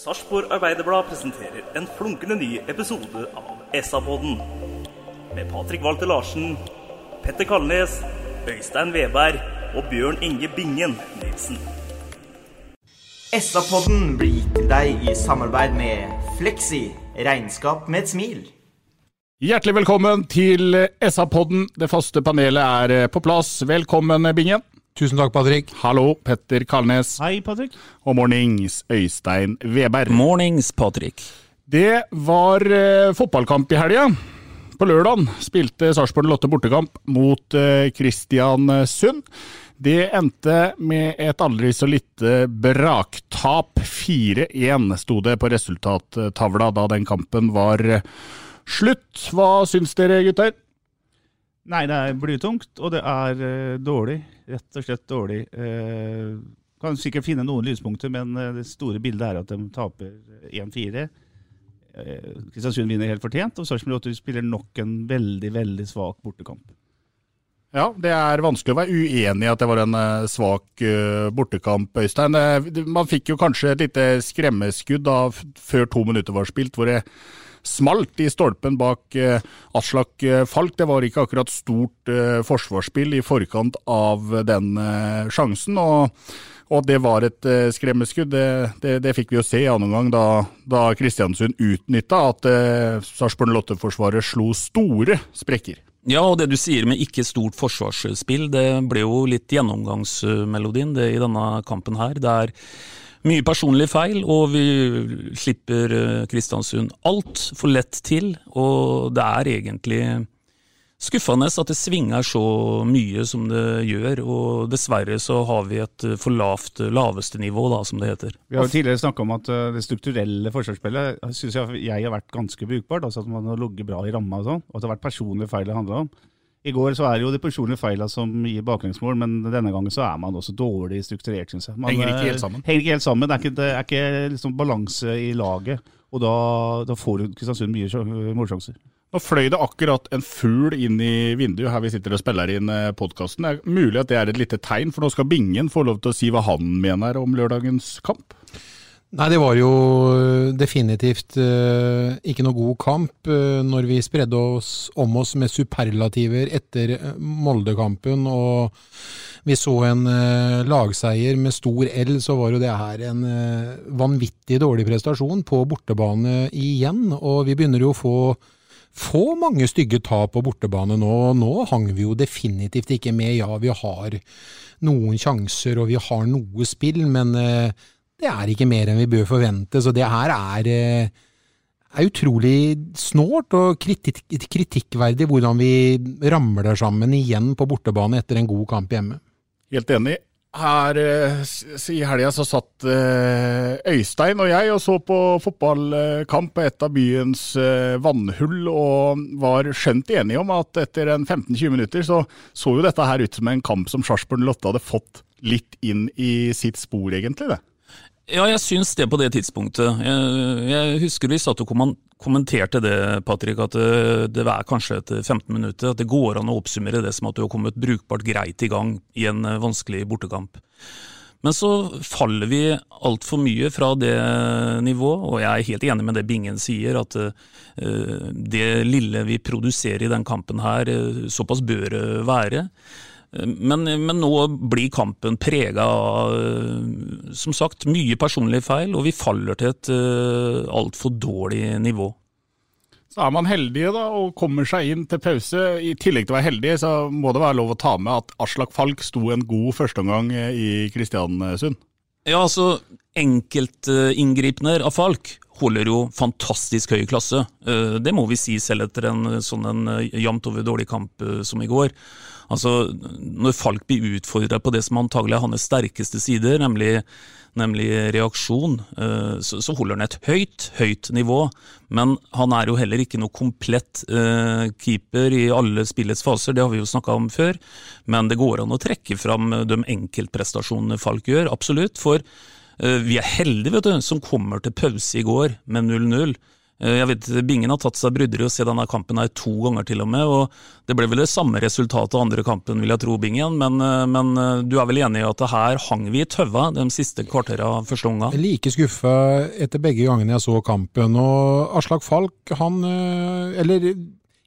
Sarpsborg Arbeiderblad presenterer en flunkende ny episode av SA-podden. Med Patrik Walter Larsen, Petter Kalnes, Øystein Veberg og Bjørn Inge Bingen Nilsen. SA-podden blir gitt til deg i samarbeid med Fleksi. Regnskap med et smil. Hjertelig velkommen til SA-podden. Det faste panelet er eh, på plass. Velkommen, Bingen. Tusen takk, Patrick. Hallo, Petter Kalnes. Hei, Patrik. Og mornings, Øystein Veberg. Mornings, Patrick. Det var eh, fotballkamp i helga. På lørdag spilte Sarpsborg Lotte bortekamp mot eh, Kristiansund. Det endte med et aldri så lite braktap. 4-1 sto det på resultattavla da den kampen var eh, slutt. Hva syns dere, gutter? Nei, det er blytungt, og det er uh, dårlig. Rett og slett dårlig. Uh, kan sikkert finne noen lyspunkter, men uh, det store bildet er at de taper 1-4. Eh, Kristiansund vinner helt fortjent, og Sarpsborg 8 spiller nok en veldig, veldig svak bortekamp. Ja, det er vanskelig å være uenig i at det var en svak bortekamp, Øystein. Man fikk jo kanskje et lite skremmeskudd da, før to minutter var spilt, hvor det smalt i stolpen bak eh, Aslak eh, Falk. Det var ikke akkurat stort eh, forsvarsspill i forkant av den sjansen. og og det var et skremmeskudd, det, det, det fikk vi jo se i annen omgang da, da Kristiansund utnytta at eh, Sarpsborg Lotte-forsvaret slo store sprekker. Ja, og det du sier med ikke stort forsvarsspill, det ble jo litt gjennomgangsmelodien det i denne kampen her. Det er mye personlige feil, og vi slipper eh, Kristiansund altfor lett til. Og det er egentlig skuffende at det svinger så mye som det gjør. Og dessverre så har vi et eh, for lavt eh, laveste nivå, da, som det heter. Vi har jo tidligere snakka om at det strukturelle forsvarsspillet syns jeg, jeg har vært ganske brukbart. altså At man har ligget bra i ramma og sånn, og at det har vært personlige feil det handler om. I går så er det jo de personlige feilene som gir baklengsmål, men denne gangen så er man også dårlig strukturert, syns jeg. Man, Henger ikke helt eh, sammen. Henger ikke helt sammen. Det er ikke, det er ikke liksom balanse i laget, og da, da får Kristiansund mye sjan- målsjanser. Nå fløy det akkurat en fugl inn i vinduet her vi sitter og spiller inn podkasten. Det er mulig at det er et lite tegn, for nå skal Bingen få lov til å si hva han mener om lørdagens kamp. Nei, det var jo definitivt uh, ikke noe god kamp uh, når vi spredde oss om oss med superlativer etter Molde-kampen og vi så en uh, lagseier med stor L, så var jo det her en vanvittig dårlig prestasjon på bortebane igjen. Og vi begynner jo å få få mange stygge tap på bortebane nå. Nå hang vi jo definitivt ikke med. Ja, vi har noen sjanser og vi har noe spill, men det er ikke mer enn vi bør forvente. Så det her er, eh, er utrolig snålt og kritikk, kritikkverdig hvordan vi ramler sammen igjen på bortebane etter en god kamp hjemme. Helt enig. Her eh, i helga så satt eh, Øystein og jeg og så på fotballkamp på et av byens vannhull, og var skjønt enige om at etter en 15-20 minutter så så jo dette her ut som en kamp som Sarpsborg Lotte hadde fått litt inn i sitt spor, egentlig. det. Ja, jeg syns det på det tidspunktet. Jeg, jeg husker vi satt og kommenterte det, Patrick, at det, det er kanskje etter 15 minutter. At det går an å oppsummere det som at du har kommet brukbart greit i gang i en eh, vanskelig bortekamp. Men så faller vi altfor mye fra det nivået, og jeg er helt enig med det Bingen sier, at eh, det lille vi produserer i den kampen her, eh, såpass bør det være. Men, men nå blir kampen prega av eh, som sagt, mye personlige feil, og vi faller til et uh, altfor dårlig nivå. Så er man heldig da, og kommer seg inn til pause. I tillegg til å være heldig, så må det være lov å ta med at Aslak Falk sto en god førsteomgang i Kristiansund. Ja, altså, enkeltinngripener av Falk holder jo fantastisk høy klasse. Eh, det må vi si selv etter en sånn en jevnt over dårlig kamp som i går. Altså, Når Falk blir utfordra på det som antagelig er hans sterkeste sider, nemlig, nemlig reaksjon, så, så, holder han et høyt, høyt nivå. Men han er jo heller ikke noe komplett eh, keeper i alle spillets faser, det har vi jo snakka om før. Men det går an å trekke fram de enkeltprestasjonene Falk gjør, absolutt. For Eh, vi er heldige vet du, som kommer til pause i går med 0-0. Eh, jeg vet Bingen har tatt seg bryderiet å se denne kampen her to ganger til og med. og Det ble vel det samme resultatet av andre kampen, vil jeg tro, Bingen. Men, eh, men du er vel enig i at her hang vi i tøva de siste kvartera av første omgang? Like skuffa etter begge gangene jeg så kampen. Og Aslak Falk, han Eller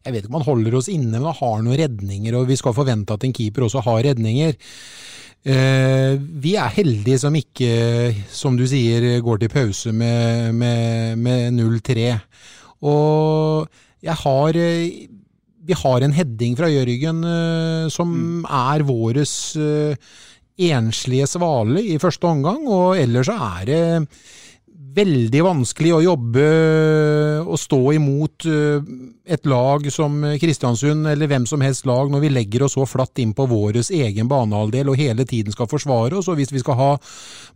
jeg vet ikke om han holder oss inne, men han har noen redninger. Og vi skal forvente at en keeper også har redninger. Eh, vi er heldige som ikke, som du sier, går til pause med, med, med 0-3. Og jeg har eh, Vi har en heading fra Jørgen eh, som mm. er våres enslige svale i første omgang, og ellers så er det veldig vanskelig å jobbe og stå imot eh, et lag som Kristiansund, eller hvem som helst lag, når vi legger oss så flatt inn på vår egen banehalvdel og hele tiden skal forsvare oss. og Hvis vi skal ha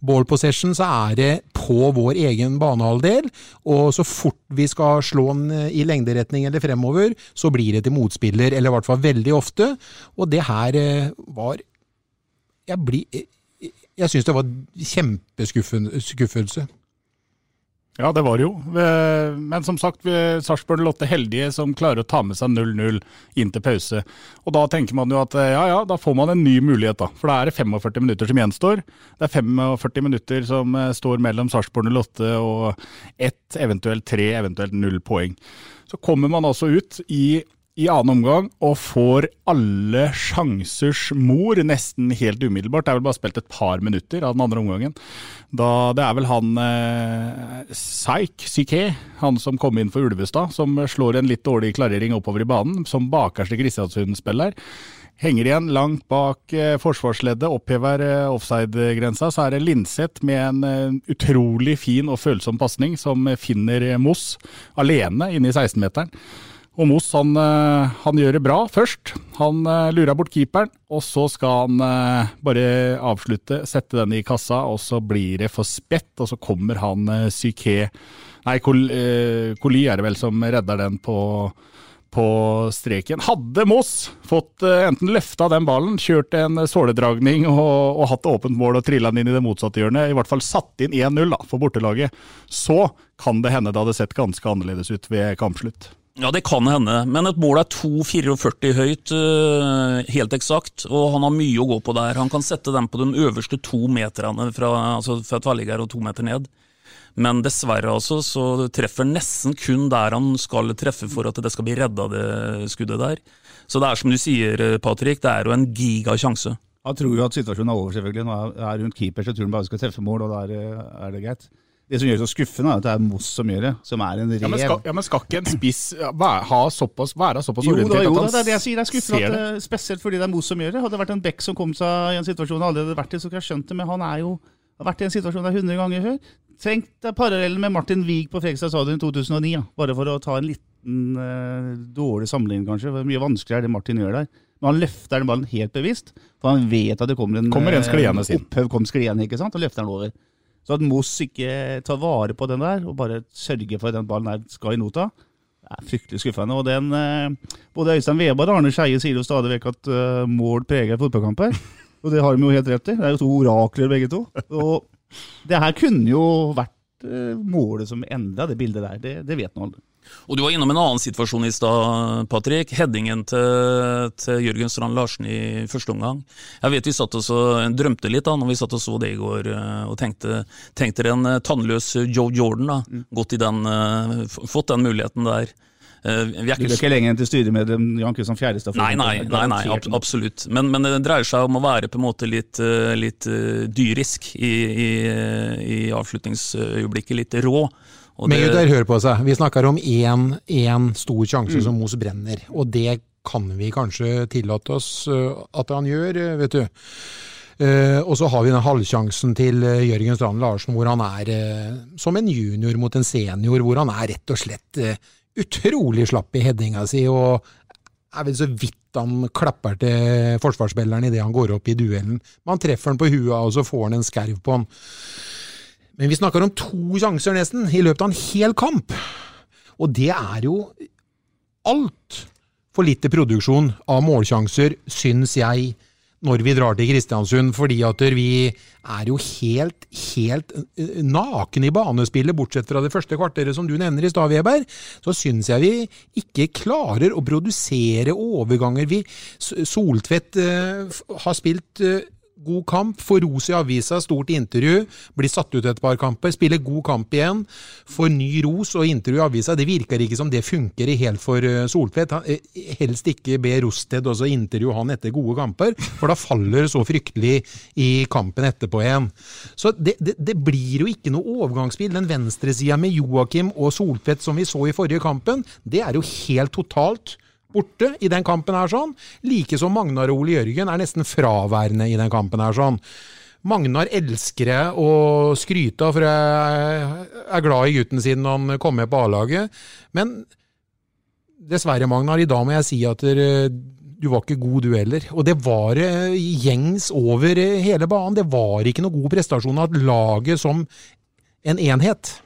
ball possession, så er det på vår egen banehalvdel. Og så fort vi skal slå den i lengderetning eller fremover, så blir det til motspiller, eller i hvert fall veldig ofte. Og det her eh, var Jeg blir jeg syns det var kjempeskuffelse. Ja, det var det jo. Men som sagt, Sarpsborg Lotte heldige som klarer å ta med seg 0-0 inn til pause. Og da tenker man jo at ja ja, da får man en ny mulighet, da. For da er det 45 minutter som gjenstår. Det er 45 minutter som eh, står mellom Sarpsborg Lotte og ett, eventuelt tre, eventuelt null poeng. Så kommer man altså ut i i annen omgang og får alle sjansers mor nesten helt umiddelbart. Det er vel bare spilt et par minutter av den andre omgangen. Da, det er vel han eh, Saik Syke, han som kom inn for Ulvestad, som slår en litt dårlig klarering oppover i banen, som bakerste Kristiansund-spiller. Henger igjen langt bak eh, forsvarsleddet, opphever eh, offside-grensa. Så er det Linseth med en eh, utrolig fin og følsom pasning som finner Moss alene inne i 16-meteren. Og Moss han, eh, han, gjør det bra først. Han uh, lurer bort keeperen, og så skal han uh, bare avslutte, sette den i kassa, og så blir det for spett, og så kommer han Psyké Nei, Coli er det vel som redder den på, på streken. Hadde Moss fått enten løfta den ballen, kjørt en såledragning og, og hatt åpent mål og trilla den inn i det motsatte hjørnet, i hvert fall satt inn 1-0 for bortelaget, så kan det hende det hadde sett ganske annerledes ut ved kampslutt. Ja, det kan hende, men et mål er 2,44 høyt, uh, helt eksakt. Og han har mye å gå på der. Han kan sette dem på de øverste to meterne fra, altså fra tverrligger og to meter ned. Men dessverre altså, så treffer nesten kun der han skal treffe for at det skal bli redda, det skuddet der. Så det er som du sier, Patrick, det er jo en gigasjanse. Han tror jo at situasjonen er over, selvfølgelig. Nå er rundt keeper, så tror han bare skal treffe mål, og da er, er det greit. Det som gjør det så skuffende, er at det er Moss som gjør det, som er en rev. Ja, men skal, ja, men skal ikke en spiss ha såpass, være såpass orientert jo, da, jo, da, det er det jeg sier. Det er skuffende, at, det. spesielt fordi det er Moss som gjør det. Hadde det vært en Beck som kom seg i en situasjon han allerede vært i, så kunne jeg skjønt det, men han er jo, har vært i en situasjon der 100 ganger før. Tenk deg parallellen med Martin Wiig på Fredrikstad stadion i 2009, ja. bare for å ta en liten uh, dårlig sammenligning, kanskje. Det er mye vanskeligere det Martin gjør der. Men han løfter den ballen helt bevisst, for han vet at det kommer en, kommer en skliende uh, opphøv kom skliende, ikke sant, og løfter den over. Så at Moss ikke tar vare på den der, og bare sørger for at den ballen der skal i nota, det er fryktelig skuffende. Og den, eh, Både Øystein Weber og Arne Skeie sier jo stadig vekk at uh, mål preger fotballkamper. Og det har de jo helt rett i. Det er jo to orakler begge to. Og det her kunne jo vært uh, målet som endra det bildet der. Det, det vet man alle. Og Du var innom en annen situasjon i stad, Patrick. Headingen til, til, Jørgen Strand Larsen i første omgang. Jeg vet vi satt og drømte litt da når vi satt og så det i går, eh, og tenkte, tenkte en eh, tannløs Joe Jordan da, mm. gått i den, eh, fått den muligheten der. Vi er ikke, ikke lenger enn til styremedlem Jan Kristian Fjærestad? Nei, nei, nei, nei ab absolutt. Men, men, det dreier seg om å være på en måte litt, litt dyrisk i, i, i avslutningsøyeblikket. Litt rå. Det... Men Judar hør på seg. Vi snakker om én stor sjanse mm. som Moss brenner. Og det kan vi kanskje tillate oss uh, at han gjør, uh, vet du. Uh, og så har vi den halvsjansen til uh, Jørgen Strand Larsen, hvor han er uh, som en junior mot en senior, hvor han er rett og slett utrolig slapp i headinga si, og er vel så vidt han klapper til forsvarsspilleren idet han går opp i duellen. Man treffer han på huet, og så får han en skerv på han. Men vi snakker om to sjanser nesten, i løpet av en hel kamp. Og det er jo alt for lite produksjon av målsjanser, syns jeg, når vi drar til Kristiansund, fordi at vi er jo helt, helt nakne i banespillet, bortsett fra det første kvarteret som du nevner i stad, Weber. Så syns jeg vi ikke klarer å produsere overganger. Vi, Soltvedt uh, har spilt uh, god kamp, får ros i avisa, stort intervju, blir satt ut et par kamper, spiller god kamp igjen, får ny ros og intervju i avisa. Det virker ikke som det funker helt for eh, Soltvedt. Eh, helst ikke be Rosted også intervjue han etter gode kamper, for da faller det så fryktelig i kampen etterpå igjen. Så det, det, det blir jo ikke noe overgangsspill. Den venstresida med Joakim og Soltvedt som vi så i forrige kampen, det er jo helt totalt borte i den kampen her sånn. Like som Magnar og Ole Jørgen er nesten fraværende i den kampen her sånn. Magnar elsker å skryte av, for jeg er glad i gutten siden han kom med på A-laget. Men dessverre, Magnar, i dag må jeg si at du var ikke god, du heller. Og det var eh, gjengs over hele banen. Det var ikke noe god prestasjon av laget som en enhet.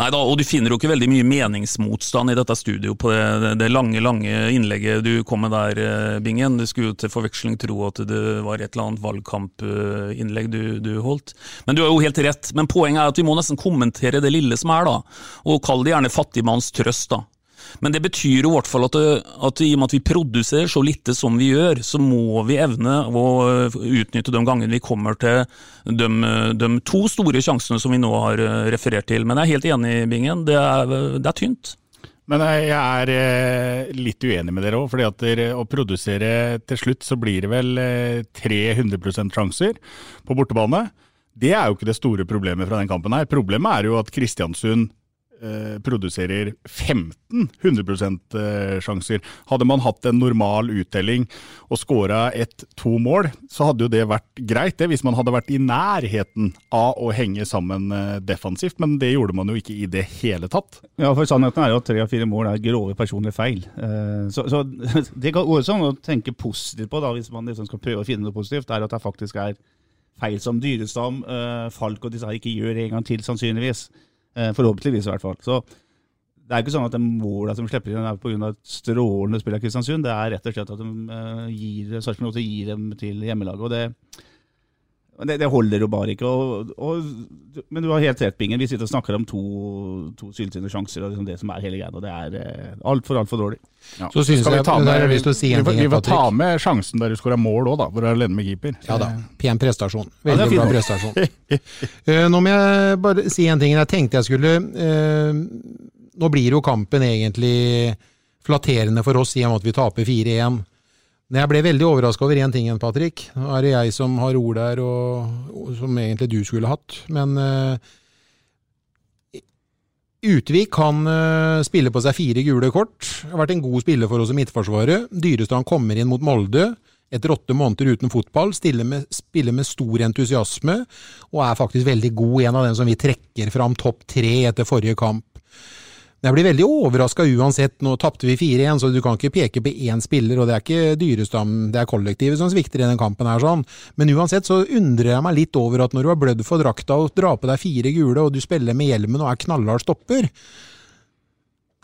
Nei da, og du finner jo ikke veldig mye meningsmotstand i dette studio på det, det lange, lange innlegget du kom med der, eh, Bingen. Du skulle jo til forveksling tro at det var et eller annet valgkampinnlegg du, du, holdt. Men du har jo helt rett. Men poenget er at vi må nesten kommentere det lille som er, da. Og kall det gjerne fattigmanns trøst, da. Men det betyr jo i hvert fall at, at, i og med at vi produserer så lite som vi gjør, så må vi evne å utnytte de gangene vi kommer til de, de to store sjansene som vi nå har eh, referert til. Men jeg er helt enig, Bingen. Det er, det er tynt. Men jeg er eh, litt uenig med dere òg, at å produsere til slutt så blir det vel 300% sjanser på bortebane. Det er jo ikke det store problemet fra den kampen her. Problemet er jo at Kristiansund Eh, produserer 15 100 %-sjanser. Hadde man hatt en normal uttelling og skåra ett-to mål, så hadde jo det vært greit, det, hvis man hadde vært i nærheten av å henge sammen eh, defensivt, men det gjorde man jo ikke i det hele tatt. Ja, for sannheten er jo at tre av fire mål er grove personlige feil. Så, så det går sånn å tenke positivt på, da, hvis man liksom skal prøve å finne noe positivt, er at det faktisk er feil som Dyrestam, Falk og disse her ikke gjør en gang til, sannsynligvis. Eh, forhåpentligvis, i hvert fall. Så det er ikke sånn at de måla som slipper inn, er pga. strålende spill av Kristiansund. Det er rett og slett at de uh, gir, gir dem til hjemmelaget. og det det, det, holder jo bare ikke. Og, og, men du har helt rett, Bingen. Vi sitter og snakker om to, to syltynne sjanser og liksom det som er hele greia. Og det er eh, altfor, altfor dårlig. Ja. Så synes jeg, vi ta med, vi, si vi, vi, får ta med sjansen der du skåra mål òg, da. Hvor du er alene med keeper. Ja da. Pen prestasjon. Veldig ja, bra prestasjon. uh, nå må jeg bare si en ting. Jeg tenkte jeg skulle uh, Nå blir jo kampen egentlig flatterende for oss i og med at vi taper 4-1. Men jeg ble veldig overraska over én ting, igjen, Patrick. Nå er det jeg som har ord der, og, og som egentlig du skulle hatt. Men uh, Utvik kan uh, spille på seg fire gule kort. Har vært en god spiller for oss i Midtforsvaret. Dyrestrand kommer inn mot Molde etter åtte måneder uten fotball. Med, spiller med stor entusiasme, og er faktisk veldig god. En av dem som vi trekker fram topp tre etter forrige kamp. Jeg blir veldig overraska uansett. Nå tapte vi 4-1, så du kan ikke peke på én spiller, og det er ikke Dyrestam, det er kollektivet som svikter i den kampen her, sånn. Men uansett så undrer jeg meg litt over at når du har blødd for drakta og drar på deg fire gule, og du spiller med hjelmen og er knallhard stopper,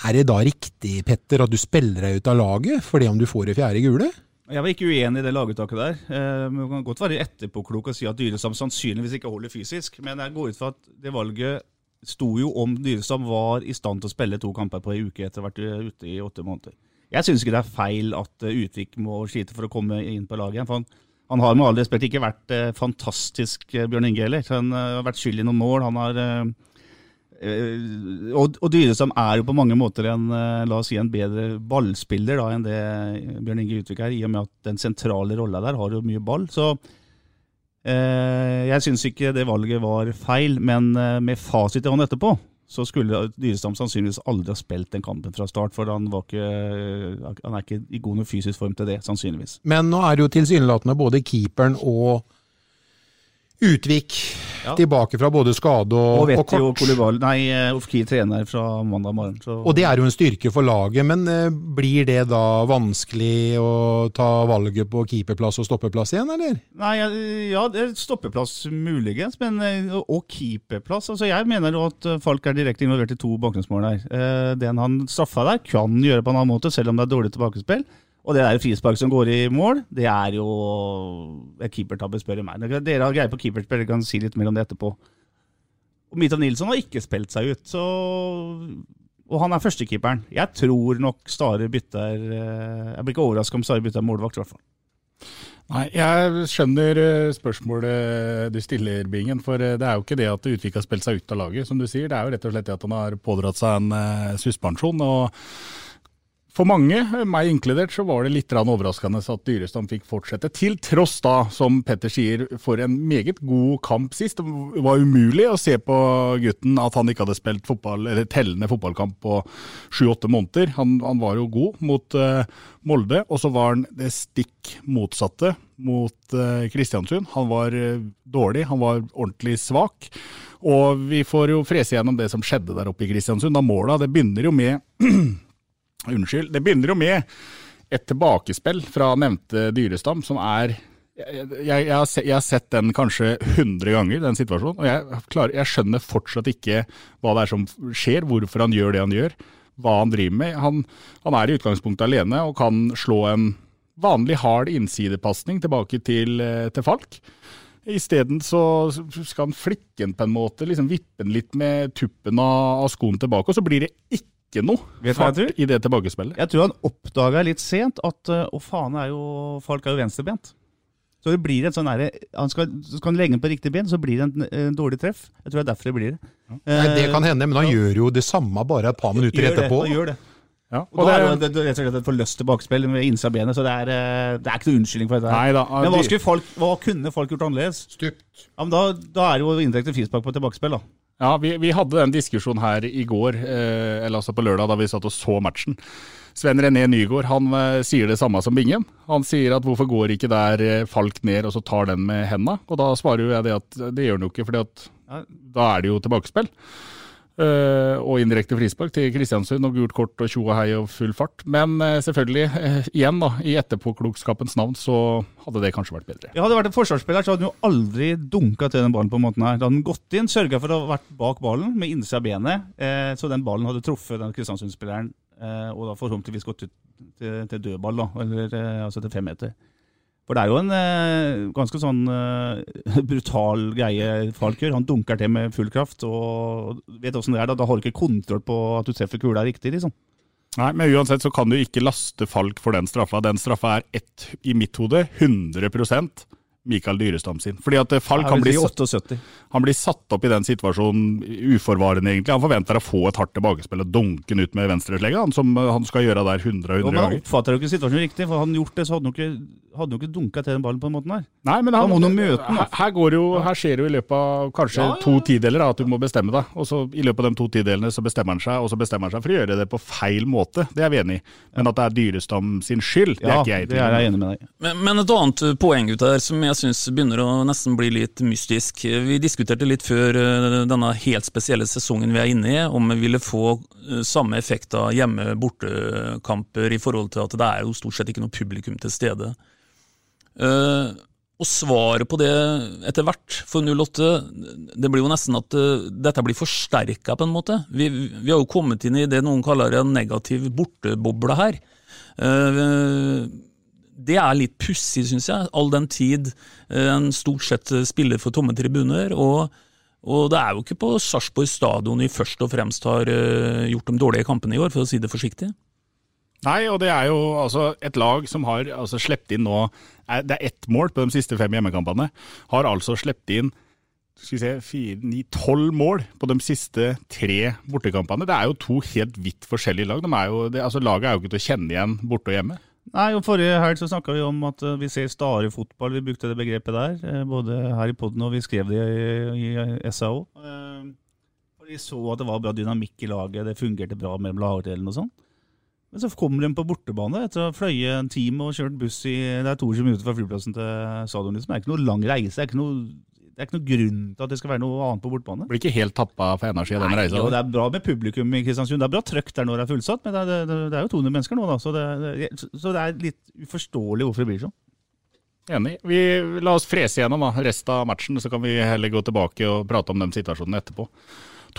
er det da riktig, Petter, at du spiller deg ut av laget fordi om du får det fjerde gule? Jeg var ikke uenig i det laguttaket der. Eh, man kan godt være etterpåklok og si at Dyrestam sannsynligvis ikke holder fysisk, men jeg går ut fra at det valget sto jo om Dyrestam var i stand til å spille to kamper på ei uke etter å ha vært ute i åtte måneder. Jeg syns ikke det er feil at eh, Utvik må slite for å komme inn på laget igjen. for han, han har med all respekt ikke vært eh, fantastisk, eh, Bjørn Inge heller. Han eh, har vært skyld i noen mål. han har... Eh, eh og, og Dyrestam er jo på mange måter en la oss si en bedre ballspiller da, enn det Bjørn Inge Utvik er, i og med at den sentrale rolla der har jo mye ball. Så Eh, jeg syns ikke det valget var feil, men eh, med fasit i hånd etterpå, så skulle Dyrestam sannsynligvis aldri ha spilt den kampen fra start. For han, ikke, han er ikke i god nok fysisk form til det, sannsynligvis. Men nå er det jo tilsynelatende både keeperen og Utvik Ja. tilbake fra både skade og, Og vet og jo kort. Kolibali Nei, Ofki trener fra mandag morgen. Så. Og det er jo en styrke for laget, men eh, blir det da vanskelig å ta valget på keeperplass og stoppeplass igjen, eller? Nei, ja, ja, det er stoppeplass muligens, men eh, og keeperplass. Altså, jeg mener jo at eh, Falk er direkte involvert i to bakgrunnsmål der. Eh, Den han straffa der, kan gjøre på en annen måte, selv om det er dårlig tilbakespill. Og det der frispark som går i mål, det er jo keepertabbe, spør du meg. Dere har greie på keeperspill, dere kan si litt mer om det etterpå. Og Mitov Nilsson har ikke spilt seg ut, så og han er førstekeeperen. Jeg tror nok Stare bytter eh, Jeg blir ikke overraska om Stare bytter målvakt, i hvert fall. Nei, Jeg skjønner eh, spørsmålet du stiller, Bingen. For eh, det er jo ikke det at Utvik har spilt seg ut av laget, som du sier. Det er jo rett og slett det at han har pådratt seg en suspensjon. og for mange, meg inkludert, så var det litt overraskende at Dyrestam fikk fortsette. Til tross da, som Petter sier, for en meget god kamp sist. Det var umulig å se på gutten at han ikke hadde spilt fotball, tellende fotballkamp på sju-åtte måneder. Han, han, var jo god mot uh, Molde, og så var han det stikk motsatte mot uh, Kristiansund. Han var uh, dårlig, han var ordentlig svak. Og vi får jo frese gjennom det som skjedde der oppe i Kristiansund. Da måla, det begynner jo med Unnskyld. Det begynner jo med et tilbakespill fra nevnte dyrestam, som er jeg, jeg, jeg, har jeg, har sett den kanskje 100 ganger, den situasjonen. Og klarer, jeg, skjønner fortsatt ikke hva det er som skjer, hvorfor han gjør det han gjør. Hva han driver med. Han, han er i utgangspunktet alene og kan slå en vanlig hard innsidepasning tilbake til, til Falk. Isteden så skal han flikke den på en måte, liksom vippe den litt med tuppen av skoen tilbake, og så blir det ikke ikke noe fart i det tilbakespillet. Jeg tror han oppdaga litt sent at å faen er jo folk er jo venstrebent. Så det blir et sånn derre Han skal, skal han legge den på riktig ben, så blir det en, en, dårlig treff. Jeg tror det er derfor det blir det. Ja. Nei, det kan hende, men han ja. gjør jo det samme bare et par minutter gjør etterpå. Det, gjør det. Ja, og, og da er det, rett og slett et forløst tilbakespill med innsida av benet, så det er, det er ikke noe unnskyldning for dette. her. da, men hva, folk, hva, kunne folk gjort annerledes? Stupt. Ja, men da, da er det jo indirekte frispark på tilbakespill, da. Ja, vi, vi, hadde den diskusjonen her i går, eh, eller altså på lørdag, da vi satt og så matchen. Sven René Nygaard han eh, sier det samme som Bingen. Han sier at hvorfor går ikke der eh, Falk ned og så tar den med henda? Og da svarer jo jeg det at det gjør han jo ikke, for da er det jo tilbakespill. Uh, og indirekte frispark til Kristiansund og gult kort og tjo og hei og full fart. Men uh, selvfølgelig, uh, igjen da, i etterpåklokskapens navn så hadde det kanskje vært bedre. Ja, Hadde det vært en forsvarsspiller, så hadde han jo aldri dunka til den ballen på den måten her. Da hadde han gått inn, sørga for å ha vært bak ballen med innsida av benet, så den ballen hadde truffet den Kristiansund-spilleren, og da forhåpentligvis gått ut til, til dødball, da, eller altså til fem meter. For det er jo en eh, ganske sånn eh, brutal greie Falk gjør. Han dunker til med full kraft. og vet åssen det er Da Da har du ikke kontroll på at du treffer kula riktig, liksom. Nei, men uansett så kan du ikke laste Falk for den straffa. Den straffa er ett, i mitt hode, 100 Mikael Dyrestam sin. Fordi at Falk han blir, satt, han blir satt opp i den situasjonen uforvarende, egentlig. Han forventer å få et hardt tilbakespill og dunke den ut med venstreslegga, som han skal gjøre der 100 og 100 ganger. Han oppfatter jo ikke situasjonen riktig, for hadde han gjort det, så hadde han ikke, hadde ikke dunka til den ballen på den måten her. Nei, men han, han møte den. Her, her, går jo, her skjer det jo i løpet av kanskje ja, ja. to tideler at du må bestemme deg. Og så I løpet av de to tidelene så bestemmer han seg, og så bestemmer han seg for å gjøre det på feil måte. Det er vi enig i. Men at det er Dyrestam sin skyld, det er ikke jeg i enig med deg. Men, men et annet poeng gutter, som jeg syns begynner å nesten bli litt mystisk. Vi diskuterte litt før denne helt spesielle sesongen vi er inne i, om vi ville få samme effekt av hjemme-bortekamper i forhold til at det er jo stort sett ikke noe publikum til stede. Og svaret på det etter hvert for 08, det blir jo nesten at dette blir forsterka på en måte. Vi, vi, har jo kommet inn i det noen kaller en negativ borteboble her. Det er litt pussig, syns jeg, all den tid en stort sett spiller for tomme tribuner. Og, og det er jo ikke på Sarpsborg stadion vi først og fremst har gjort de dårlige kampene i år, for å si det forsiktig. Nei, og det er jo altså et lag som har altså sluppet inn nå Det er ett mål på de siste fem hjemmekampene. Har altså sluppet inn skal vi se, fire, ni, tolv mål på de siste tre bortekampene. Det er jo to helt vidt forskjellige lag. De er jo, det, altså Laget er jo ikke til å kjenne igjen borte og hjemme. Nei, og Forrige helg så snakka vi om at vi ser stare fotball. Vi brukte det begrepet der, både her i poden og vi skrev det i, i SAO. Vi så at det var bra dynamikk i laget, det fungerte bra mellom lagdelene og sånn. Men så kommer de på bortebane etter å ha fløyet en time og kjørt buss i Det er 22 minutter fra flyplassen til stadion. Liksom. Det er ikke noe lang reise. Det er ikke noe det er ikke noe grunn til at det skal være noe annet på bortbane. Blir ikke helt tappa for energi av den reisa. og det er bra med publikum i Kristiansund. Det er bra trøkk der når det er fullsatt, men det er, det, det er jo 200 mennesker nå, da. Så så det er litt uforståelig hvorfor det blir sånn. Enig. Vi, la oss frese gjennom da, resten av matchen, så kan vi heller gå tilbake og prate om den situasjonen etterpå.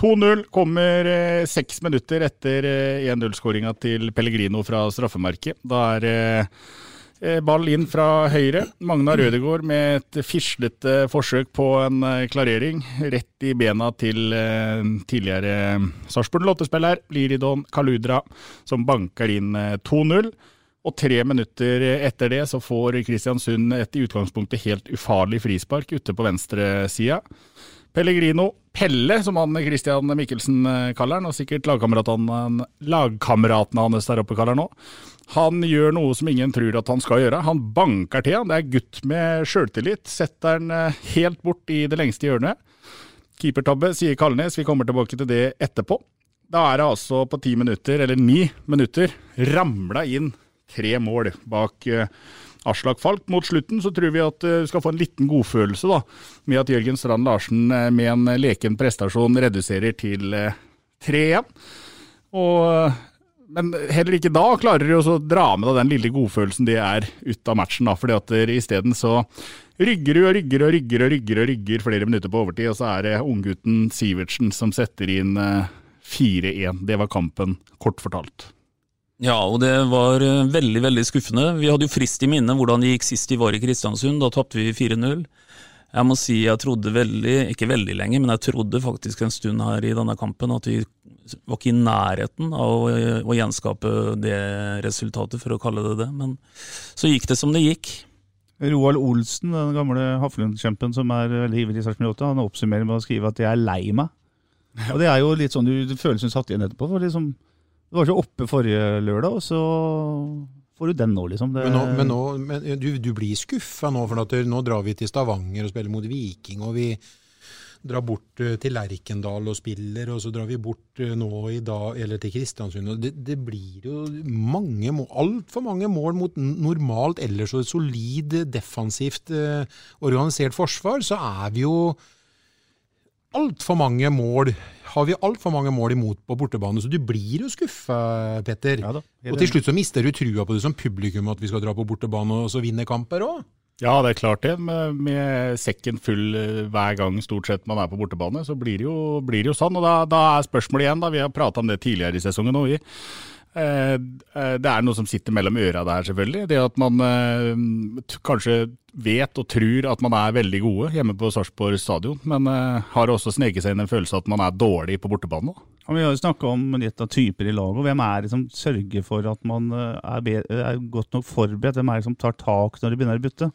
2-0 kommer eh, seks minutter etter eh, 1-0-skåringa til Pellegrino fra straffemerket. Da er eh, eh, ball inn fra høyre. Magna Rødegård med et fislete forsøk på en eh, klarering. Rett i bena til eh, tidligere Sarpsborg Lottespiller Liridon Kaludra, som banker inn eh, 2-0. Og tre minutter etter det så får Kristiansund et i utgangspunktet helt ufarlig frispark ute på venstresida. Pellegrino Pelle, som han Christian Mikkelsen eh, kaller han, og sikkert lagkameratene lagkameratene hans der oppe kaller han òg. Han gjør noe som ingen tror at han skal gjøre. Han banker til han. Det er gutt med sjøltillit. Setter han eh, helt bort i det lengste hjørnet. Keepertabbe, sier Kalnes. Vi kommer tilbake til det etterpå. Da er det altså på ti minutter, eller ni minutter, ramla inn tre mål bak uh, Aslak Falk. Mot slutten så tror vi at du uh, skal få en liten godfølelse da, med at Jørgen Strand Larsen uh, med en leken prestasjon reduserer til 3-1. Og men heller ikke da klarer de å dra med den lille godfølelsen det er ut av matchen. da, fordi at Isteden så rygger og rygger og rygger og rygger og rygger flere minutter på overtid, og så er det unggutten Sivertsen som setter inn 4-1. Det var kampen, kort fortalt. Ja, og det var veldig veldig skuffende. Vi hadde jo frist i minne hvordan det gikk sist de var i Kristiansund. Da tapte vi 4-0. Jeg må si jeg trodde veldig, ikke veldig lenge, men jeg trodde faktisk en stund her i denne kampen at vi var ikke i nærheten av å, å gjenskape det resultatet, for å kalle det det. Men så gikk det som det gikk. Roald Olsen, den gamle Haflund-kjempen som er veldig ivrig i Sarpsborg 8, han oppsummerer med å skrive at 'jeg er lei meg'. Og Det er jo litt sånn du føler som satt igjen etterpå. for liksom, Du var så oppe forrige lørdag, og så får du den nå, liksom. Det, men, nå, men, nå, men du, du, blir skuffa nå, for at nå drar vi til Stavanger og spiller mot Viking. og vi drar bort til Lerkendal og spiller, og så drar vi bort nå i dag, eller til Kristiansund. Det, det blir jo mange mål, altfor mange mål mot normalt ellers og solid, defensivt eh, organisert forsvar. Så er vi jo altfor mange mål har vi altfor mange mål imot på bortebane, så du blir jo skuffa, Petter. Ja og til slutt så mister du trua på det som publikum, at vi skal dra på bortebane og så vinne kamper òg. Ja, det er klart det. Med, med, sekken full hver gang stort sett man er på bortebane, så blir det jo, blir det jo sånn. Og da, da, er spørsmålet igjen, da, vi har prata om det tidligere i sesongen òg, eh, det er noe som sitter mellom øra der, selvfølgelig. Det at man eh, kanskje vet og tror at man er veldig gode hjemme på Sarpsborg stadion, men har også sneket seg inn en følelse av at man er dårlig på bortebane. Ja, vi har jo snakka om litt av typer i laget. Hvem er det som sørger for at man er, er godt nok forberedt? Hvem er det som tar tak når det begynner å butte?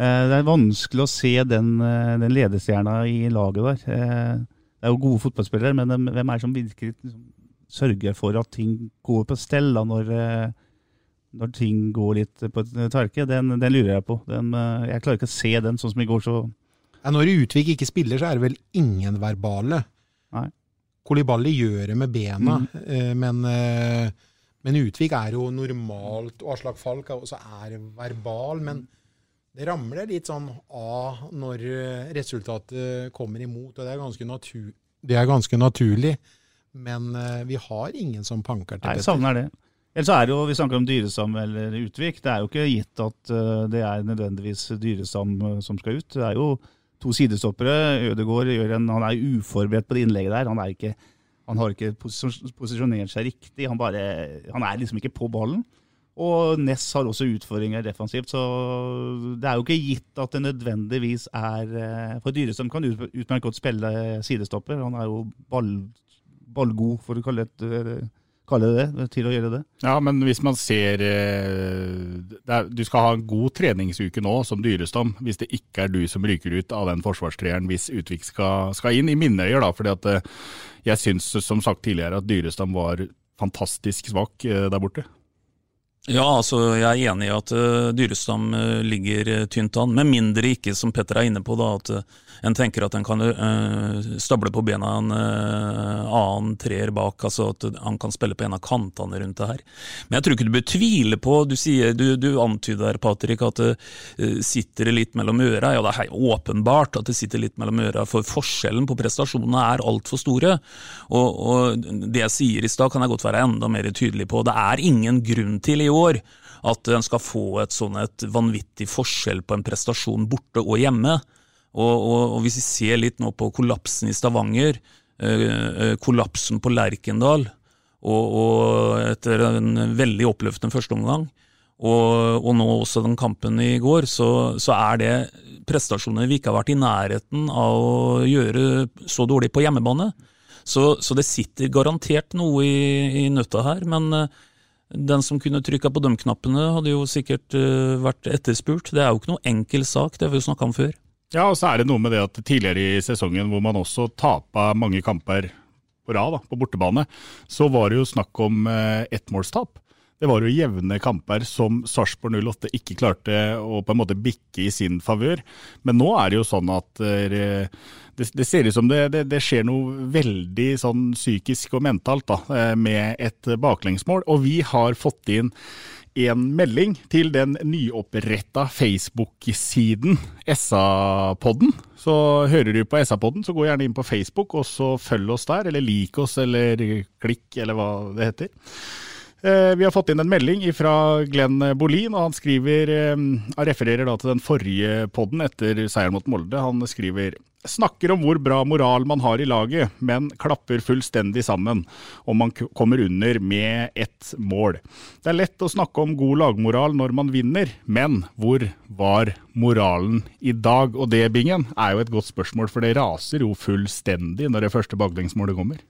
Uh, det er vanskelig å se den, den ledestjerna i laget der. det er jo gode fotballspillere, men hvem er det som virkelig sørger for at ting går på stell da, når når ting går litt på tverke, den, den lurer jeg på. Den, eh, jeg klarer ikke å se den sånn som i går, så ja, Når Utvik ikke spiller, så er det vel ingen verbale. Nei. Kolibali gjør det med bena, mm. men, eh, men, Utvik er jo normalt Og Aslak Falk også er verbal, men det ramler litt sånn av når resultatet kommer imot, og det er ganske, natur, det er ganske naturlig. Men vi har ingen som panker til Nei, jeg savner det. Ellers er det jo, Vi snakker om dyresam eller Utvik. Det er jo ikke gitt at uh, det er nødvendigvis Dyrestam uh, som skal ut. Det er jo to sidestoppere. Ødegaard gjør en, han er uforberedt på det innlegget der. Han, ikke, han har ikke posisjonert seg riktig. Han, bare, han, er liksom ikke på ballen. Og Ness har også utfordringer defensivt, så det er jo ikke gitt at det nødvendigvis er For Dyrestam kan utmerket godt spille sidestopper. Han er jo ball, ballgod, for å kalle det kalle det til å gjøre det. Ja, men hvis man ser er, Du skal ha en god treningsuke nå som Dyrestam, hvis det ikke er du som ryker ut av den forsvarstreeren hvis Utvik skal, skal inn. I mine øyne, da. fordi at jeg syns, som sagt tidligere, at Dyrestam var fantastisk svak der borte. Ja, altså jeg er enig i at uh, Dyrestam uh, ligger uh, tynt an, med mindre ikke, som Petter er inne på, da, at en tenker at en kan stable på bena en annen treer bak, altså at han kan spille på en av kantene rundt det her. Men jeg tror ikke du bør tvile på, du, sier, du, du antyder Patrick, at det sitter litt mellom øra. Ja, det er åpenbart at det sitter litt mellom øra, for forskjellen på prestasjonene er altfor store. Og, og det jeg sier i stad, kan jeg godt være enda mer tydelig på. Det er ingen grunn til i år at en skal få et sånn et vanvittig forskjell på en prestasjon borte og hjemme. Og, og, og hvis vi ser litt nå på kollapsen i Stavanger, eh, eh kollapsen på Lerkendal, og, og, etter en veldig oppløftende førsteomgang, og, og nå også den kampen i går, så, så, er det prestasjoner vi ikke har vært i nærheten av å gjøre så dårlig på hjemmebane. Så, så det sitter garantert noe i, i nøtta her, men eh, den som kunne trykka på de knappene, hadde jo sikkert uh, vært etterspurt. Det er jo ikke noe enkel sak, det har vi jo snakka om før. Ja, og så er det noe med det at tidligere i sesongen hvor man også tapa mange kamper på rad, på bortebane, så var det jo snakk om uh, ettmålstap. Det var jo jevne kamper som Sarpsborg 08 ikke klarte å på en måte bikke i sin favør. Men nå er det jo sånn at uh, det, det, ser ut som det, det, det, skjer noe veldig sånn psykisk og mentalt da, eh, med et baklengsmål. Og vi har fått inn en melding til den nyoppretta Facebook-siden SA-podden. Så hører du på SA-podden, så gå gjerne inn på Facebook og så følg oss der, eller lik oss, eller klikk, eller hva det heter. Eh, vi har fått inn en melding fra Glenn Bolin, og han skriver, han refererer da til den forrige podden etter seieren mot Molde. Han skriver Snakker om hvor bra moral man har i laget, men klapper fullstendig sammen om man kommer under med ett mål. Det er lett å snakke om god lagmoral når man vinner, men hvor var moralen i dag? Og det, Bingen, er jo et godt spørsmål, for det raser jo fullstendig når det første baklengsmålet kommer.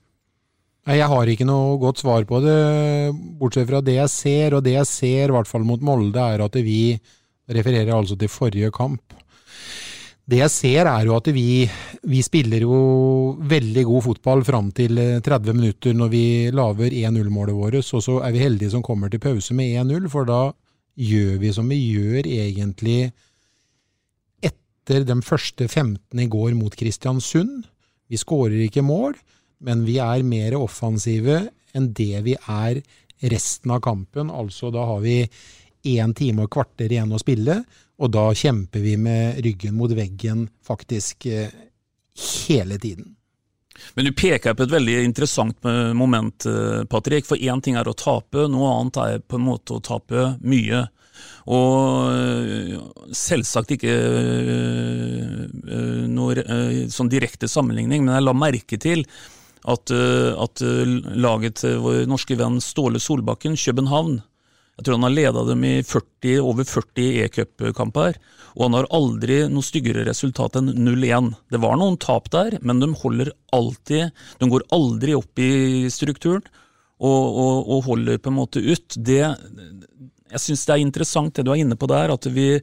Jeg har ikke noe godt svar på det, bortsett fra det jeg ser. Og det jeg ser, i hvert fall mot Molde, er at vi refererer altså til forrige kamp. Det jeg ser er jo at vi, vi spiller jo veldig god fotball fram til 30 eh, minutter når vi lager 1-0-målet vårt, og så er vi heldige som kommer til pause med 1-0, for da gjør vi som vi gjør egentlig etter de første 15 i går mot Kristiansund. Vi skårer ikke mål, men vi er mer offensive enn det vi er resten av kampen. Altså da har vi én time og kvarter igjen å spille, og da kjemper vi med ryggen mot veggen faktisk eh, hele tiden. Men du peker på et veldig interessant eh, moment, eh, Patrick. For én ting er å tape, noe annet er på en måte å tape mye. Og selvsagt ikke noe sånn direkte sammenligning, men jeg la merke til at, at laget til vår norske venn Ståle Solbakken, København, jeg tror han har leda dem i 40, over 40 e-cupkamper, og han har aldri noe styggere resultat enn 0-1. Det var noen tap der, men de holder alltid De går aldri opp i strukturen og, og, og holder på en måte ut. Det, jeg syns det er interessant det du er inne på der, at vi,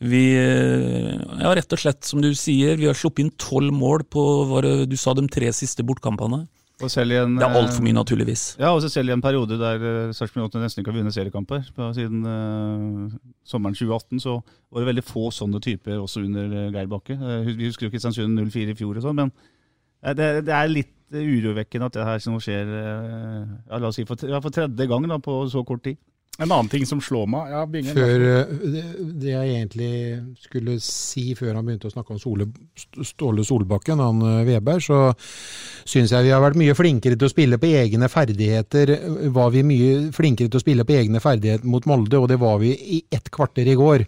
vi ja, rett og slett, som du sier, vi har sluppet inn tolv mål på hva du sa, de tre siste bortkampene. En, det er altfor mye, naturligvis. Ja, og selv i en periode der uh, Sarpsborg 8 nesten ikke har vunnet seriekamper. Siden uh, sommeren 2018 så var det veldig få sånne typer også under uh, Geir Bakke. Uh, vi husker jo Kristiansund 04 i fjor og sånn, men det, det, er litt urovekkende at det her som skjer ja, la oss si for, ja, for tredje gang da, på så kort tid. En annen ting som slår meg ja, Bingen, før, det, det, jeg egentlig skulle si før han begynte å snakke om Sole, Ståle Solbakken, han Veberg, så syns jeg vi har vært mye flinkere til å spille på egne ferdigheter. Var vi mye flinkere til å spille på egne ferdigheter mot Molde, og det var vi i ett kvarter i går.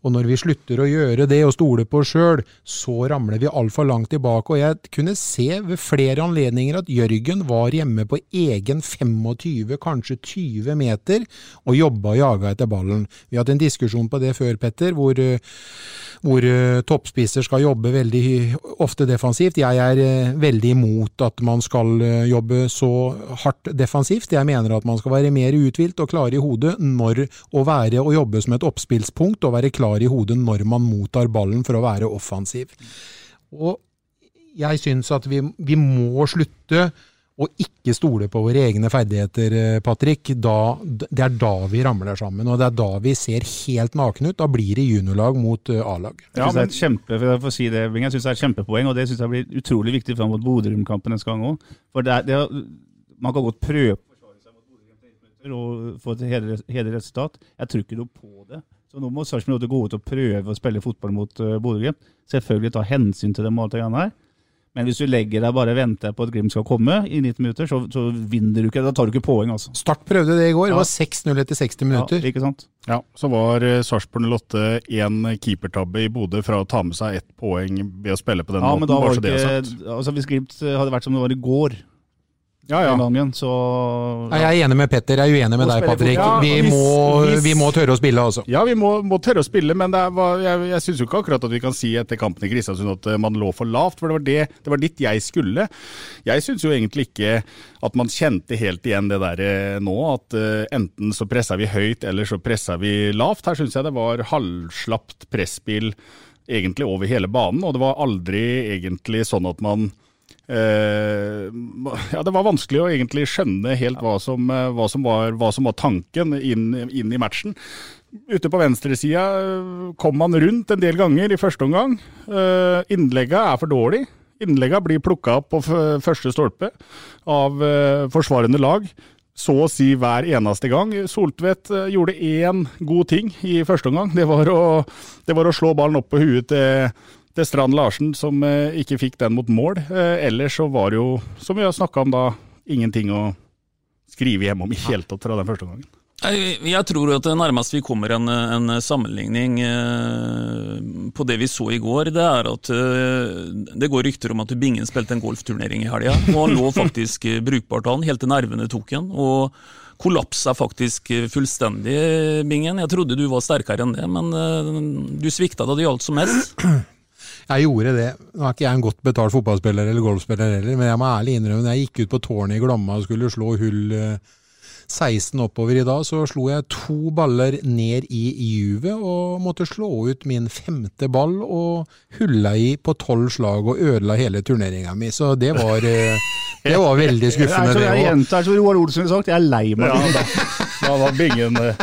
Og når vi slutter å gjøre det og stole på oss sjøl, så ramler vi altfor langt tilbake. Og jeg kunne se ved flere anledninger at Jørgen var hjemme på egen 25, kanskje 20 meter, og jobba og jaga etter ballen. Vi har hatt en diskusjon på det før, Petter, hvor, hvor uh, toppspisser skal jobbe veldig ofte defensivt. Jeg er uh, veldig imot at man skal jobbe så hardt defensivt. Jeg mener at man skal være mer uthvilt og klar i hodet når å være og jobbe som et oppspillspunkt og være klar klar i hodet når man mottar ballen for å være offensiv. Og jeg syns at vi, vi må slutte å ikke stole på våre egne ferdigheter, eh, Patrick, da, det er da vi ramler sammen. Og det er da vi ser helt nakne ut. Da blir det juniorlag mot uh, A-lag. Er et kjempe, si det, jeg synes det er et kjempepoeng, og det synes jeg blir utrolig viktig fram mot Bodø-Glimt-kampen neste gang òg. For man kan godt prøve å forsvare seg mot Bodø-Glimt og få et hederlig resultat. Jeg tror ikke noe på det. Så nå må Sarpsborg gå ut og prøve å spille fotball mot uh, Bodø-Glimt. Selvfølgelig ta hensyn til det greiene her. Men hvis du legger deg bare og venter på at Glimt skal komme i 90 minutter, så, så, vinner du ikke. Da tar du ikke poeng, altså. Start prøvde det i går. Ja. Det var 6-0 etter 60 minutter. Ja, ikke sant? Ja, Så var uh, Sarpsborg 08 én keepertabbe i Bodø fra å ta med seg ett poeng ved å spille på den ja, måten. Men da var det ikke, altså Hvis Glimt hadde vært som det var i går, ja, ja. Gangen, så, ja. Jeg er enig med Petter, jeg er uenig med deg, Patrick. Ja, vi, hvis, må, hvis, vi, må, tørre å spille, altså. Ja, vi må, må tørre å spille, men var, jeg, jeg syns jo ikke akkurat at vi kan si etter kampen i Kristiansund at eh, man lå for lavt, for det var, det, det var dit jeg skulle. Jeg syns jo egentlig ikke at man kjente helt igjen det der eh, nå, at uh, enten så pressa vi høyt, eller så pressa vi lavt. Her syns jeg det var halvslapt presspill egentlig over hele banen, og det var aldri egentlig sånn at man Eh, ja, det var vanskelig å egentlig skjønne helt hva som, eh, hva som, var, hva som var, tanken inn, inn i matchen. Ute på venstresida eh, kom man rundt en del ganger i første omgang. Innlegga er for dårlig. Innlegga blir plukka opp på første stolpe av forsvarende lag så å si hver eneste gang. Soltvedt gjorde én god ting i første omgang. Det var å, det var å slå ballen opp på huet til til Strand Larsen, som eh, ikke fikk den mot mål. Eh, ellers så var det jo, som vi har snakka om da, ingenting å skrive hjem om i hele tatt fra den første gangen. Jeg tror at det nærmest vi kommer en, en sammenligning eh, på det vi så i går, det er at det går rykter om at Bingen spilte en golfturnering i helga. Og han lå faktisk brukbart an helt til nervene tok han. Og kollapsa faktisk fullstendig, Bingen. Jeg trodde du var sterkere enn det, men du svikta da det gjaldt som mest. Jeg gjorde det. Nå er ikke jeg en godt betalt fotballspiller eller golfspiller heller, men jeg må ærlig innrømme når jeg gikk ut på tårnet i Glomma og skulle slå hull 16 eh, oppover i dag, så slo jeg to baller ned i juvet og måtte slå ut min femte ball og hulla i på tolv slag og ødela hele turneringa mi. Så det var, eh, det var veldig skuffende, det òg. Jeg gjentar som jeg, Olsen har sagt, jeg er lei meg. Ja, da var bingen eh,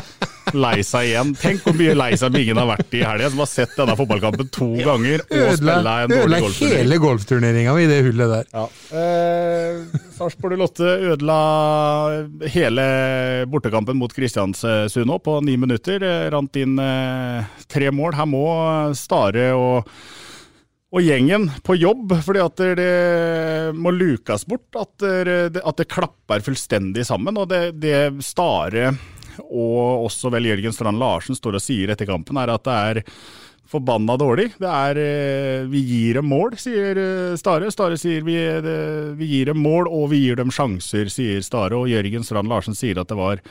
lei seg igjen. Tenk hvor mye lei seg Bingen har vært i helga, som har sett denne fotballkampen to ganger og spilla en dårlig golfturnering. Ødela hele golfturneringa i det hullet der. Ja. Eh, Sarpsborg Lotte ødela hele bortekampen mot Kristiansund nå på ni minutter. Rant inn eh, tre mål. Her må Stare og og gjengen på jobb, fordi at det må lukes bort. At det, at det klapper fullstendig sammen. Og det, det Stare og også vel Jørgen Strand Larsen står og sier etter kampen, er at det er forbanna dårlig. Det er eh, Vi gir dem mål, sier eh, Stare. Stare sier vi, det, vi gir dem mål, og vi gir dem sjanser, sier Stare. Og Jørgen Strand Larsen sier at det var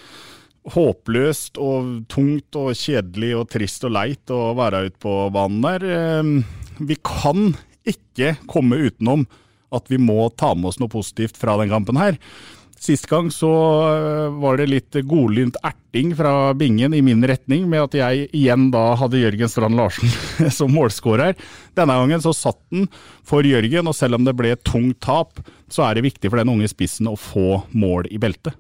håpløst og tungt og kjedelig og trist og leit å være ute på banen der. Vi kan ikke komme utenom at vi må ta med oss noe positivt fra den kampen her. Sist gang så eh, var det litt godlynt erting fra Bingen i min retning, med at jeg igjen da hadde Jørgen Strand Larsen som målskårer. Denne gangen så satt den for Jørgen, og selv om det ble tungt tap, så er det viktig for den unge spissen å få mål i beltet.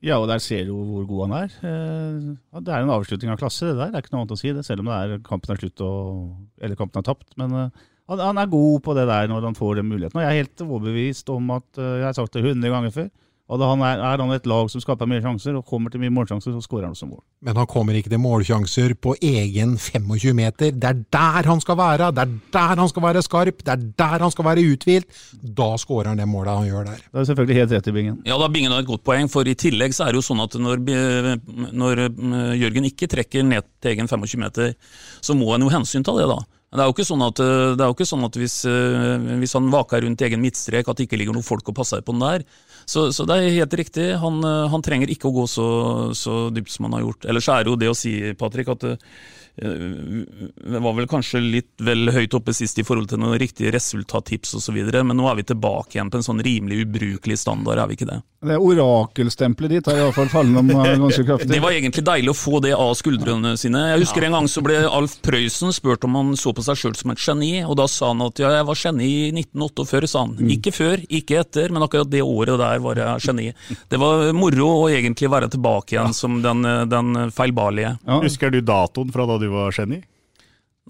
Ja, og der ser du hvor god han er. Eh, det er en avslutning av klasse, det der. Det er ikke noe annet å si det, selv om er kampen er slutt og, eller kampen er tapt. Men eh, han, er god på det der når han får den muligheten. Og jeg er helt overbevist om at Jeg har sagt det 100 ganger før og da han er, er, han et lag som skaper mye sjanser, og kommer til mye målsjanser, så skårer han også mål. Men han kommer ikke til målsjanser på egen 25 meter. Det er der han skal være! Det er der han skal være skarp! Det er der han skal være uthvilt! Da skårer han det målet han gjør der. Det er selvfølgelig helt rett i Bingen. Ja, da Bingen har et godt poeng, for i tillegg så er det jo sånn at når, når eh, Jørgen ikke trekker ned til egen 25 meter, så må en jo hensyn ta det, da. Men det er jo ikke sånn at, ikke sånn at hvis, eh, hvis, han vaker rundt egen midtstrek, at det ikke ligger noen folk og passer på den der. Så, så, det er helt riktig. Han, eh, han trenger ikke å gå så, så, dypt som han har gjort. Ellers er det jo det å si, Patrick, at eh, det var vel kanskje litt vel høyt oppe sist i forhold til noen riktige resultattips osv., men nå er vi tilbake igjen på en sånn rimelig ubrukelig standard, er vi ikke det? Det orakelstempelet ditt har iallfall fallet om ganske kraftig. Det var egentlig deilig å få det av skuldrene sine. Jeg husker en gang så ble Alf Prøysen spurt om han så på på seg sjøl som et geni, og da sa han at ja, jeg var geni i 1948, sa han. Ikke før, ikke etter, men akkurat det året der var jeg geni. Det var moro å egentlig være tilbake igjen som den, den feilbarlige. Husker du datoen fra da du var geni?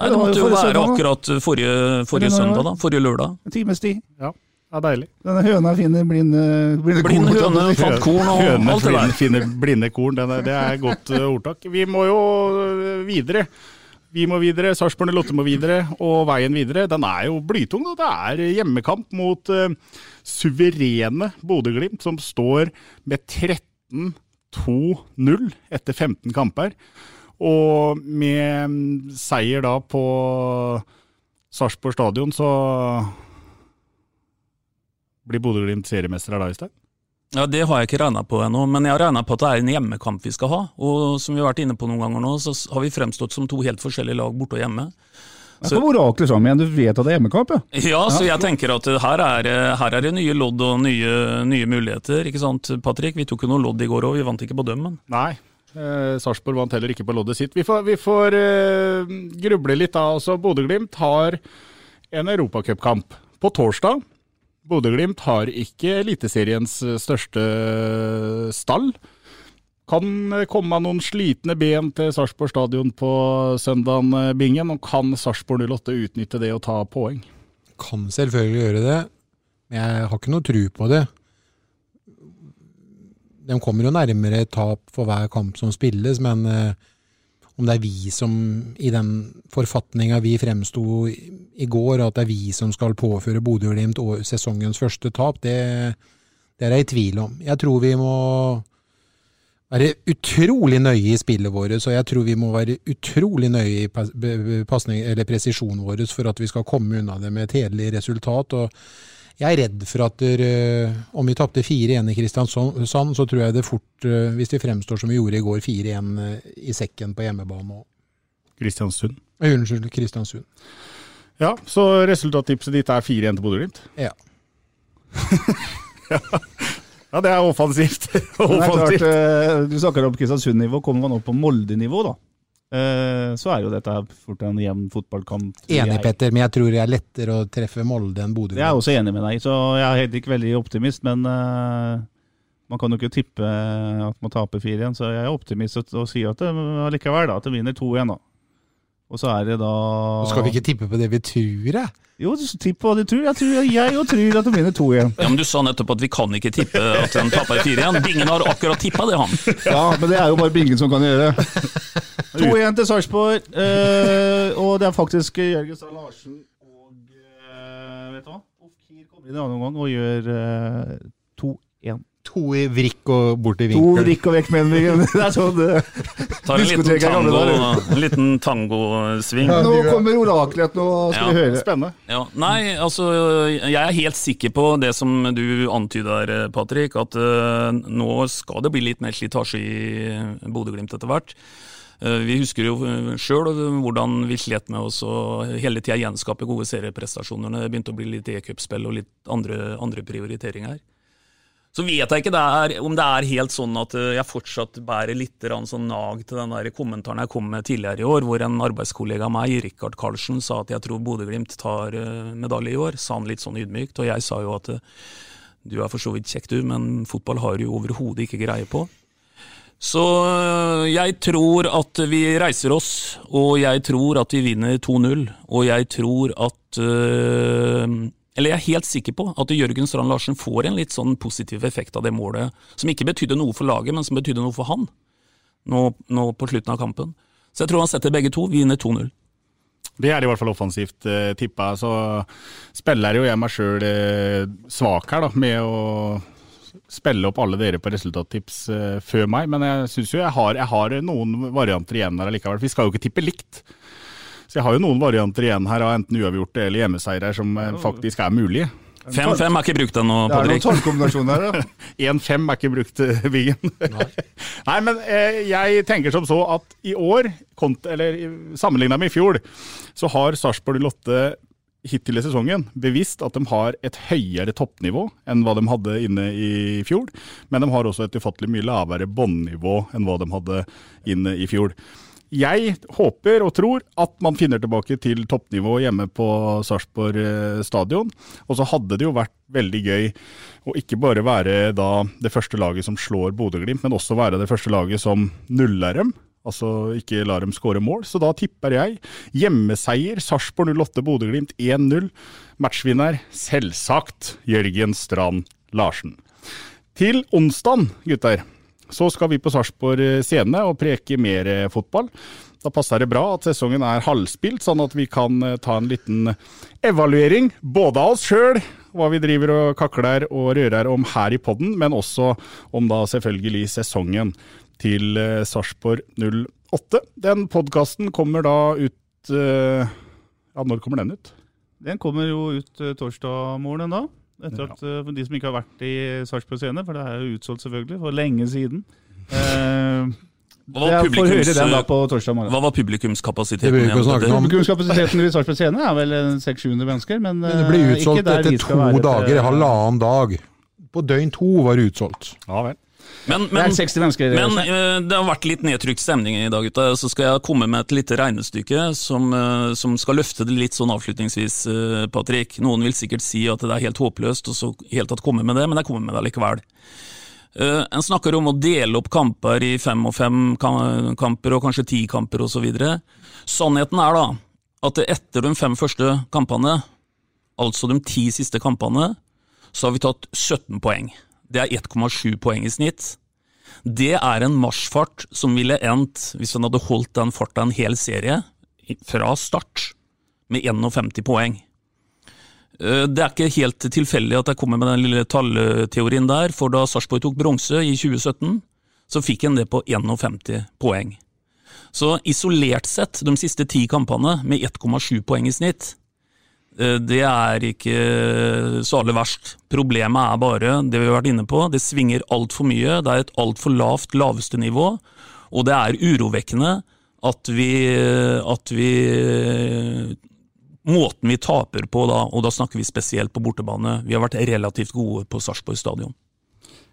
Nei, Det måtte jo være akkurat forrige, forrige søndag, da. Forrige lørdag. En times tid. Ja. Ja, deilig. Denne høna finner blinde, blinde blinde korn. høne fant korn og Høne alt det der. finner blinde korn, den er, det er godt eh, ordtak. Vi må jo eh, videre. Vi må videre, Sarpsborg 08 må videre, og veien videre den er jo blytung. Da. Det er hjemmekamp mot uh, suverene Bodø-Glimt, som står med 13-2-0 etter 15 kamper. Og med seier da på Sarpsborg stadion, så blir Bodø-Glimt seriemestere da, Øystein? Ja, Det har jeg ikke regna på ennå, men jeg har regna på at det er en hjemmekamp vi skal ha. Og som vi har vært inne på noen ganger nå, så har vi fremstått som to helt forskjellige lag borte og hjemme. Det er på orakler sammen igjen, du vet at det er hjemmekamp, ja? Ja, så jeg tenker at her er, her er det nye lodd og nye, nye muligheter, ikke sant Patrick? Vi tok jo noe lodd i går òg, vi vant ikke på dømmen. Nei. Eh, Sarpsborg vant heller ikke på loddet sitt. Vi får, vi får eh, gruble litt da. også. Bodø-Glimt har en europacupkamp på torsdag. Bodø-Glimt har ikke Eliteseriens eh, største stall. Kan komme komme noen slitne ben til Sarpsborg stadion på søndagen, eh, Bingen. Og kan Sarpsborg 08 utnytte det og ta poeng? Kan selvfølgelig gjøre det, men jeg har ikke noe tru på det. De kommer jo nærmere tap for hver kamp som spilles, men eh, om det er vi som, i den forfatninga vi fremsto i, går, at det er vi som skal påføre Bodø-Glimt sesongens første tap, det, det er jeg i tvil om. Jeg tror vi må være utrolig nøye i spillet vårt, så jeg tror vi må være utrolig nøye i pasning, presisjonen vår for at vi skal komme unna det med et hederlig resultat. og jeg er redd for at der, eh, om vi tapte 4-1 i Kristiansand, så tror jeg det fort, eh, hvis vi fremstår som vi gjorde i går, 4-1 eh, i sekken på hjemmebane. Kristiansund. Unnskyld, Kristiansund. Ja, så resultattipset ditt er 4-1 til Bodø-Glimt? Ja. Ja, det er offensivt. offensivt. det er klart, du snakker om Kristiansund-nivå, kommer man opp på Molde-nivå, da. Eh, Så er jo dette fort en jevn fotballkamp. Enig, jeg. Petter, men jeg tror det er lettere å treffe Molde enn Bodø. Jeg er også enig med deg, så jeg er heller ikke veldig optimist, men eh, man kan jo ikke tippe at man taper 4-1, så jeg er optimist og, sier at det allikevel da, at det vinner 2-1 da. Og så er det da Og Skal vi ikke tippe på det vi tror, jeg? Jo, tipp på hva du tror. Jeg tror jeg jo tror at det vinner 2-1. Ja, men Du sa nettopp at vi kan ikke tippe at de taper 4-1. Bingen har akkurat tippa det, han. Ja, men det er jo bare Bingen som kan gjøre det. 2-1 til Sarpsborg, eh, og det er faktisk Jørgen Strand Larsen og eh, Vet du hva? Ofkir kommer inn i annen omgang og gjør eh, 2-1. To i vrikk og bort i To vinkel. vrikk og vekk med en. Det er sånn det Tar en liten tango, en liten tangosving. Nå kommer oraklet, nå skal vi høre. Spennende. Ja, nei, altså jeg er helt sikker på det som du antyder, Patrick, at uh, nå skal det bli litt mer slitasje i Bodø-Glimt etter hvert. Eh, vi husker jo sjøl hvordan vi slet med oss å hele tida gjenskape gode serieprestasjoner når det begynte å bli litt e-cupspill og litt andre, andre prioriteringer. Så vet jeg ikke det er, om det er helt sånn at eh, jeg fortsatt bærer litt sånn nag til den der kommentaren jeg kom med tidligere i år, hvor en arbeidskollega av meg, Rikard Karlsen, sa at jeg tror Bodø-Glimt tar eh, medalje i år. Sa han litt sånn ydmykt. Og jeg sa jo at eh, du er for så vidt kjekk du, men fotball har du jo overhodet ikke greie på. Så øh, jeg tror at vi reiser oss, og jeg tror at vi vinner 2-0. Og jeg tror at øh, Eller jeg er helt sikker på at Jørgen Strand Larsen får en litt sånn positiv effekt av det målet, som ikke betydde noe for laget, men som betydde noe for han, nå, nå på slutten av kampen. Så jeg tror han setter begge to, vi vinner 2-0. Det er i hvert fall offensivt eh, tippa. Så spiller jo jeg meg sjøl eh, svak her, da, med å spille opp alle dere på resultattips eh, før meg. Men jeg syns jo jeg har, jeg har noen varianter igjen her allikevel. Vi skal jo ikke tippe likt. Så jeg har jo noen varianter igjen her av enten uavgjorte eller hjemmeseiere som eh, faktisk er mulige. 5-5 er ikke brukt ennå, Det er noen Patrick. tallkombinasjoner her, da. 1-5 er ikke brukt, eh, Biggen. Nei. men eh, jeg tenker som så at i år, kont eller sammenligna med i fjor, så har Sarpsborg 08 hittil i sesongen bevisst at de har et høyere toppnivå enn hva de hadde inne i fjor. Men de har også et ufattelig mye lavere båndnivå enn hva de hadde inne i fjor. jeg håper og tror at man finner tilbake til toppnivå hjemme på Sarpsborg eh, stadion. Og så hadde det jo vært veldig gøy å ikke bare være det første laget som slår Bodø-Glimt, men også være det første laget som nuller dem. Altså ikke lar dem skåre mål. Så da tipper jeg hjemmeseier Sarpsborg 08 Bodø-Glimt 1-0. Matchvinner selvsagt Jørgen Strand Larsen. Til onsdag, gutter så skal vi på Sarpsborg eh, scene og preke mer eh, fotball. Da passer det bra at sesongen er halvspilt, sånn at vi kan eh, ta en liten evaluering. Både av oss sjøl, hva vi driver og kakler og rører om her i podden, men også om da selvfølgelig sesongen til Sarpsborg 08. Den podkasten kommer da ut Ja, når kommer den ut? Den kommer jo ut torsdag morgen da. Etter at. For de som ikke har vært i Sarpsborg Scene, for det er jo utsolgt selvfølgelig, for lenge siden. Eh, hva var, publikums, hva var publikumskapasiteten? Publikumskapasiteten i Sarpsborg Scene er vel 600-700 mennesker. Men, men, det ble eh, utsolgt etter to dager, halvannen dag. På døgn to var det utsolgt. Ja vel. Men, men, det, men uh, det har vært litt nedtrykt stemning i dag, gutta. Så skal jeg komme med et lite regnestykke som, uh, som skal løfte det litt sånn avslutningsvis, uh, Patrick. Noen vil sikkert si at det er helt håpløst og så helt tatt komme med det, men jeg kommer med det likevel. en snakker om å dele opp kamper i fem og fem kamper, og kanskje ti kamper osv. Sannheten er da at etter de fem første kampene, altså de ti siste kampene, så har vi tatt 17 poeng. Det er 1,7 poeng i snitt. Det er en marsjfart som ville endt, hvis han hadde holdt den farta en hel serie, fra start, med 51 poeng. Eh, det er ikke helt tilfeldig at jeg kommer med den lille tallteorien der, for da Sarpsborg tok bronse i 2017, så fikk en det på 51 poeng. Så isolert sett, de siste ti kampene med 1,7 poeng i snitt, det er ikke så aller verst. Problemet er bare det vi har vært inne på, det svinger altfor mye. Det er et altfor lavt laveste nivå, og det er urovekkende at vi, at vi Måten vi taper på da, og da snakker vi spesielt på bortebane. Vi har vært relativt gode på Sarpsborg stadion.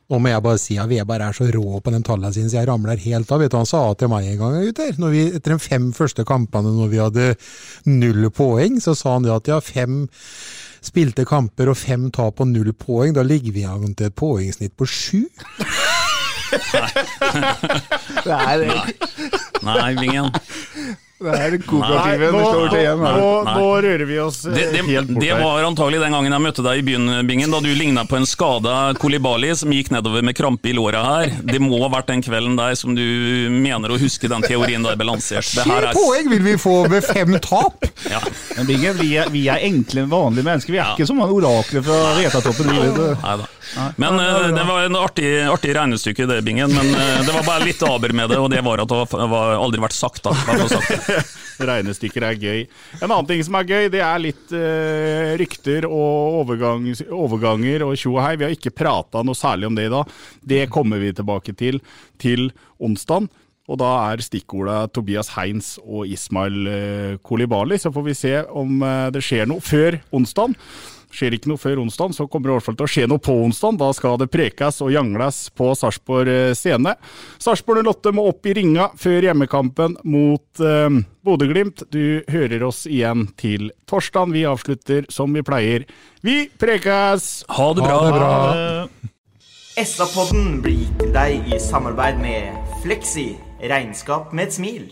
Nå må jeg bare si at Veberg er så rå på den tallene sine, så jeg ramler helt av. Vet du hva han sa til meg en gang, gutter? Når vi, etter de fem første kampene når vi hadde null poeng, så sa han det at ja, fem spilte kamper og fem tap og null poeng, da ligger vi an til et poengsnitt på sju. Nei. Nei, Vingen. Det er kooperativet det står til igjen. Nå, nå, rører vi oss det, det, helt bort. Det var antagelig den gangen jeg møtte deg i byen, Bingen, da du ligna på en skada kolibali som gikk nedover med krampe i låra her. Det må ha vært den kvelden der som du mener å huske den teorien der balansert. lansert. Sju er... poeng vil vi få med fem tap! Ja. Men Bingen, vi er, vi er, enkle, vanlige mennesker. Vi er ja. ikke som orakler fra Retatoppen. Men uh, det var en artig, artig regnestykke det, Bingen. Men uh, det var bare litt aber med det, og det var at det var aldri vært sagt. da. Sagt. Regnestykker er gøy. En annen ting som er gøy, det er litt uh, rykter og overgangs, overganger og tjo og hei. Vi har ikke prata noe særlig om det i dag. Det kommer vi tilbake til til onsdag. Og da er stikkordet Tobias Heins og Ismail uh, Kolibali. Så får vi se om uh, det skjer noe før onsdag. Skjer ikke noe før onsdag, så kommer det i hvert fall til å skje noe på onsdag. Da skal det prekes og jangles på Sarpsborg eh, scene. Sarpsborg 08 må opp i ringa før hjemmekampen mot eh, Bodø-Glimt. Du hører oss igjen til torsdag. Vi avslutter som vi pleier. Vi prekes! Ha det bra! Ha det bra. SA-podden blir gitt til deg i samarbeid med Fleksi regnskap med et smil.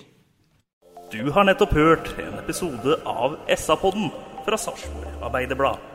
Du har nettopp hørt en episode av SA-podden fra Sarpsborg Arbeiderblad.